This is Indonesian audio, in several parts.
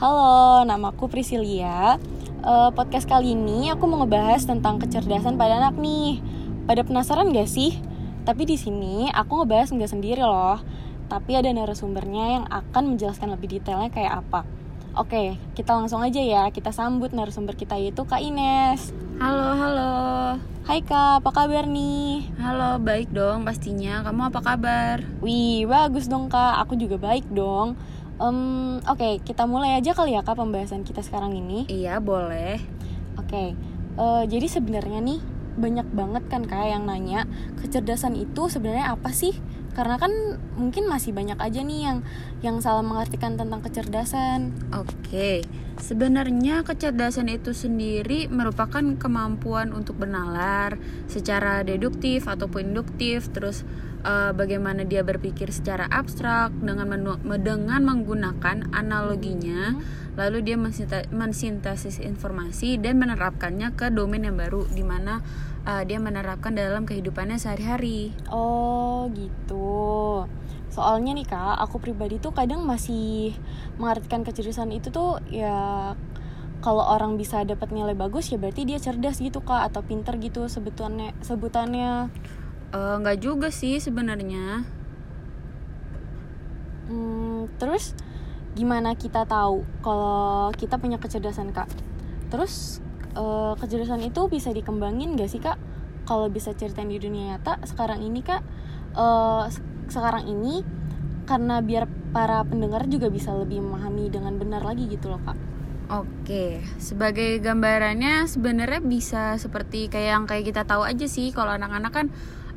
Halo, namaku Priscilia. Uh, podcast kali ini aku mau ngebahas tentang kecerdasan pada anak nih. Pada penasaran gak sih? Tapi di sini aku ngebahas nggak sendiri loh. Tapi ada narasumbernya yang akan menjelaskan lebih detailnya kayak apa. Oke, kita langsung aja ya. Kita sambut narasumber kita yaitu Kak Ines. Halo, halo. Hai Kak, apa kabar nih? Halo, baik dong pastinya. Kamu apa kabar? Wih, bagus dong Kak. Aku juga baik dong. Um, Oke, okay, kita mulai aja kali ya kak pembahasan kita sekarang ini. Iya boleh. Oke, okay. uh, eh, jadi sebenarnya nih banyak banget kan kak yang nanya kecerdasan itu sebenarnya apa sih? Karena kan mungkin masih banyak aja nih yang yang salah mengartikan tentang kecerdasan. Oke, sebenarnya kecerdasan itu sendiri merupakan kemampuan untuk bernalar secara deduktif ataupun induktif, terus uh, bagaimana dia berpikir secara abstrak dengan dengan menggunakan analoginya lalu dia mensintesis informasi dan menerapkannya ke domain yang baru di mana uh, dia menerapkan dalam kehidupannya sehari-hari. Oh, gitu. Soalnya nih Kak, aku pribadi tuh kadang masih mengartikan kecerdasan itu tuh ya kalau orang bisa dapat nilai bagus ya berarti dia cerdas gitu Kak atau pinter gitu sebutannya sebutannya. Eh, nggak uh, juga sih sebenarnya hmm, terus gimana kita tahu kalau kita punya kecerdasan kak terus uh, kecerdasan itu bisa dikembangin gak sih kak? Kalau bisa ceritain di dunia nyata sekarang ini kak uh, sekarang ini karena biar para pendengar juga bisa lebih memahami dengan benar lagi gitu loh kak. Oke, sebagai gambarannya sebenarnya bisa seperti kayak yang kayak kita tahu aja sih kalau anak-anak kan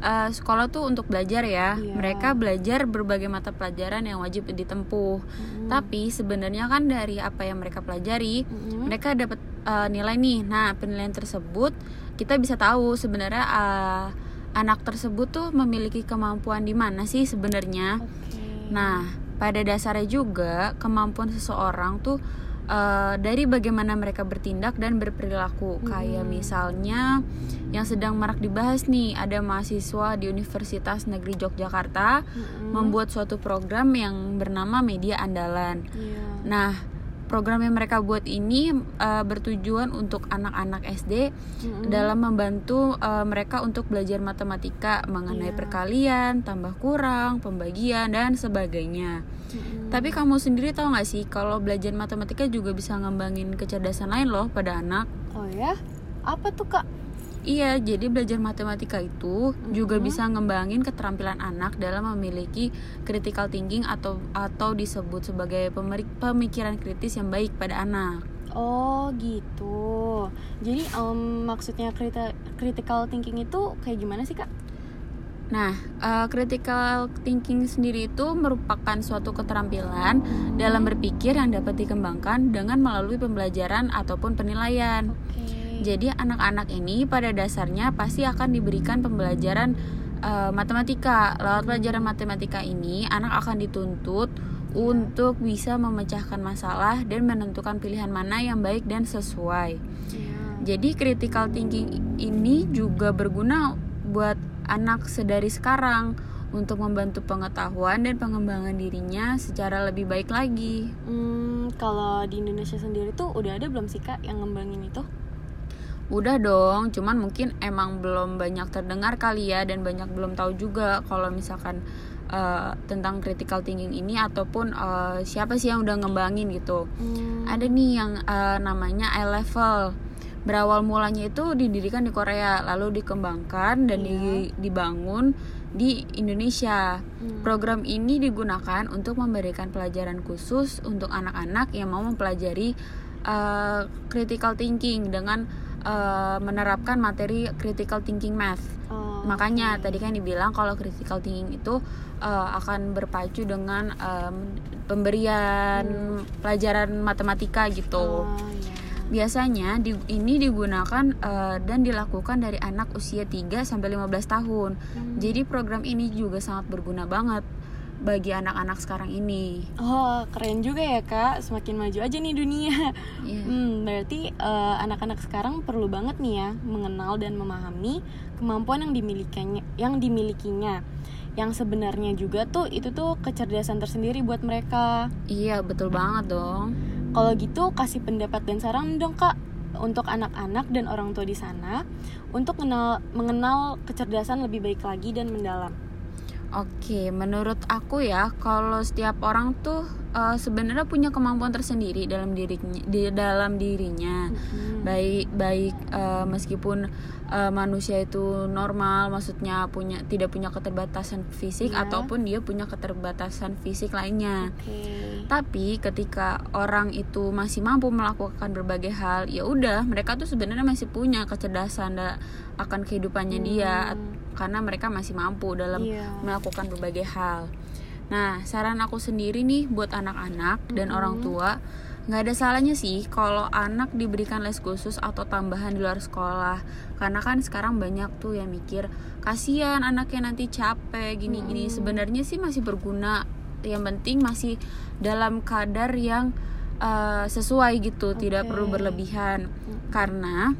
uh, sekolah tuh untuk belajar ya. Yeah. Mereka belajar berbagai mata pelajaran yang wajib ditempuh. Mm. Tapi sebenarnya kan dari apa yang mereka pelajari, mm. mereka dapat uh, nilai nih. Nah, penilaian tersebut kita bisa tahu sebenarnya uh, anak tersebut tuh memiliki kemampuan di mana sih sebenarnya. Okay. Nah, pada dasarnya juga kemampuan seseorang tuh uh, dari bagaimana mereka bertindak dan berperilaku hmm. kayak misalnya yang sedang marak dibahas nih ada mahasiswa di Universitas Negeri Yogyakarta hmm. membuat suatu program yang bernama media andalan yeah. nah program yang mereka buat ini uh, bertujuan untuk anak-anak SD mm-hmm. dalam membantu uh, mereka untuk belajar matematika mengenai yeah. perkalian, tambah kurang, pembagian dan sebagainya. Mm-hmm. Tapi kamu sendiri tahu nggak sih kalau belajar matematika juga bisa ngembangin kecerdasan lain loh pada anak? Oh ya, apa tuh kak? Iya, jadi belajar matematika itu mm-hmm. juga bisa ngembangin keterampilan anak dalam memiliki critical thinking atau atau disebut sebagai pemikiran kritis yang baik pada anak. Oh gitu. Jadi um, maksudnya critical thinking itu kayak gimana sih kak? Nah, uh, critical thinking sendiri itu merupakan suatu keterampilan dalam berpikir yang dapat dikembangkan dengan melalui pembelajaran ataupun penilaian. Okay. Jadi anak-anak ini pada dasarnya pasti akan diberikan pembelajaran uh, matematika. Lewat pelajaran matematika ini, anak akan dituntut untuk bisa memecahkan masalah dan menentukan pilihan mana yang baik dan sesuai. Yeah. Jadi critical thinking ini juga berguna buat anak sedari sekarang untuk membantu pengetahuan dan pengembangan dirinya secara lebih baik lagi. Hmm, kalau di Indonesia sendiri tuh udah ada belum sih kak yang ngembangin itu? Udah dong, cuman mungkin emang belum banyak terdengar kali ya dan banyak belum tahu juga kalau misalkan uh, tentang critical thinking ini ataupun uh, siapa sih yang udah ngembangin gitu. Hmm. Ada nih yang uh, namanya I level. Berawal mulanya itu didirikan di Korea, lalu dikembangkan dan yeah. di, dibangun di Indonesia. Hmm. Program ini digunakan untuk memberikan pelajaran khusus untuk anak-anak yang mau mempelajari uh, critical thinking dengan uh, menerapkan materi critical thinking math. Oh, Makanya okay. tadi kan dibilang kalau critical thinking itu uh, akan berpacu dengan um, pemberian hmm. pelajaran matematika gitu. Oh, yeah. Biasanya di, ini digunakan uh, dan dilakukan dari anak usia 3 sampai 15 tahun. Hmm. Jadi program ini juga sangat berguna banget bagi anak-anak sekarang ini. Oh, keren juga ya kak. Semakin maju aja nih dunia. Yeah. Hmm, berarti uh, anak-anak sekarang perlu banget nih ya mengenal dan memahami kemampuan yang dimilikinya, yang dimilikinya. Yang sebenarnya juga tuh itu tuh kecerdasan tersendiri buat mereka. Iya betul banget dong. Kalau gitu kasih pendapat dan saran dong kak untuk anak-anak dan orang tua di sana untuk mengenal, mengenal kecerdasan lebih baik lagi dan mendalam. Oke, menurut aku ya, kalau setiap orang tuh uh, sebenarnya punya kemampuan tersendiri dalam dirinya, di dalam dirinya. Mm-hmm. Baik baik uh, meskipun uh, manusia itu normal, maksudnya punya tidak punya keterbatasan fisik yeah. ataupun dia punya keterbatasan fisik lainnya. Okay. Tapi ketika orang itu masih mampu melakukan berbagai hal, ya udah, mereka tuh sebenarnya masih punya kecerdasan akan kehidupannya mm. dia karena mereka masih mampu dalam yeah. melakukan berbagai hal. Nah, saran aku sendiri nih buat anak-anak mm -hmm. dan orang tua, nggak ada salahnya sih kalau anak diberikan les khusus atau tambahan di luar sekolah. Karena kan sekarang banyak tuh yang mikir, kasihan anaknya nanti capek gini-gini. Mm. Sebenarnya sih masih berguna. Yang penting masih dalam kadar yang uh, sesuai gitu, okay. tidak perlu berlebihan. Mm. Karena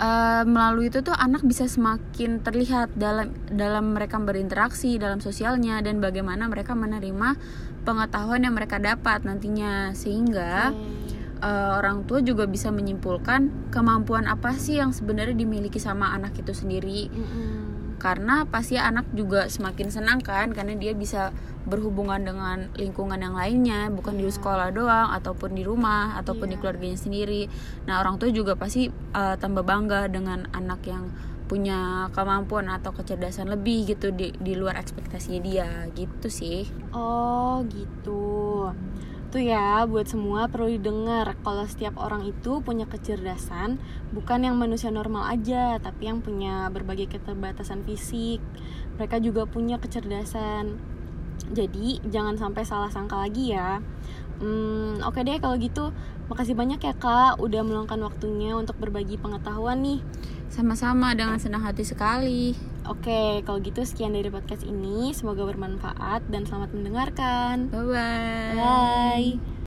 uh, melalui itu tuh anak bisa semakin terlihat dalam dalam mereka berinteraksi dalam sosialnya dan bagaimana mereka menerima pengetahuan yang mereka dapat nantinya sehingga hmm. uh, orang tua juga bisa menyimpulkan kemampuan apa sih yang sebenarnya dimiliki sama anak itu sendiri hmm. Karena pasti anak juga semakin senang kan karena dia bisa berhubungan dengan lingkungan yang lainnya bukan yeah. di iya. sekolah doang ataupun di rumah ataupun yeah. di iya. keluarganya sendiri nah orang tua juga pasti uh, tambah bangga dengan anak yang punya kemampuan atau kecerdasan lebih gitu di di luar ekspektasinya dia gitu sih oh gitu tuh ya. Buat semua perlu didengar kalau setiap orang itu punya kecerdasan bukan yang manusia normal aja tapi yang punya berbagai keterbatasan fisik. Mereka juga punya kecerdasan. Jadi jangan sampai salah sangka lagi ya. Hmm, oke deh kalau gitu. Makasih banyak ya kak udah meluangkan waktunya untuk berbagi pengetahuan nih sama-sama dengan senang hati sekali Oke, kalau gitu sekian dari podcast ini. Semoga bermanfaat dan selamat mendengarkan. Bye-bye. Bye.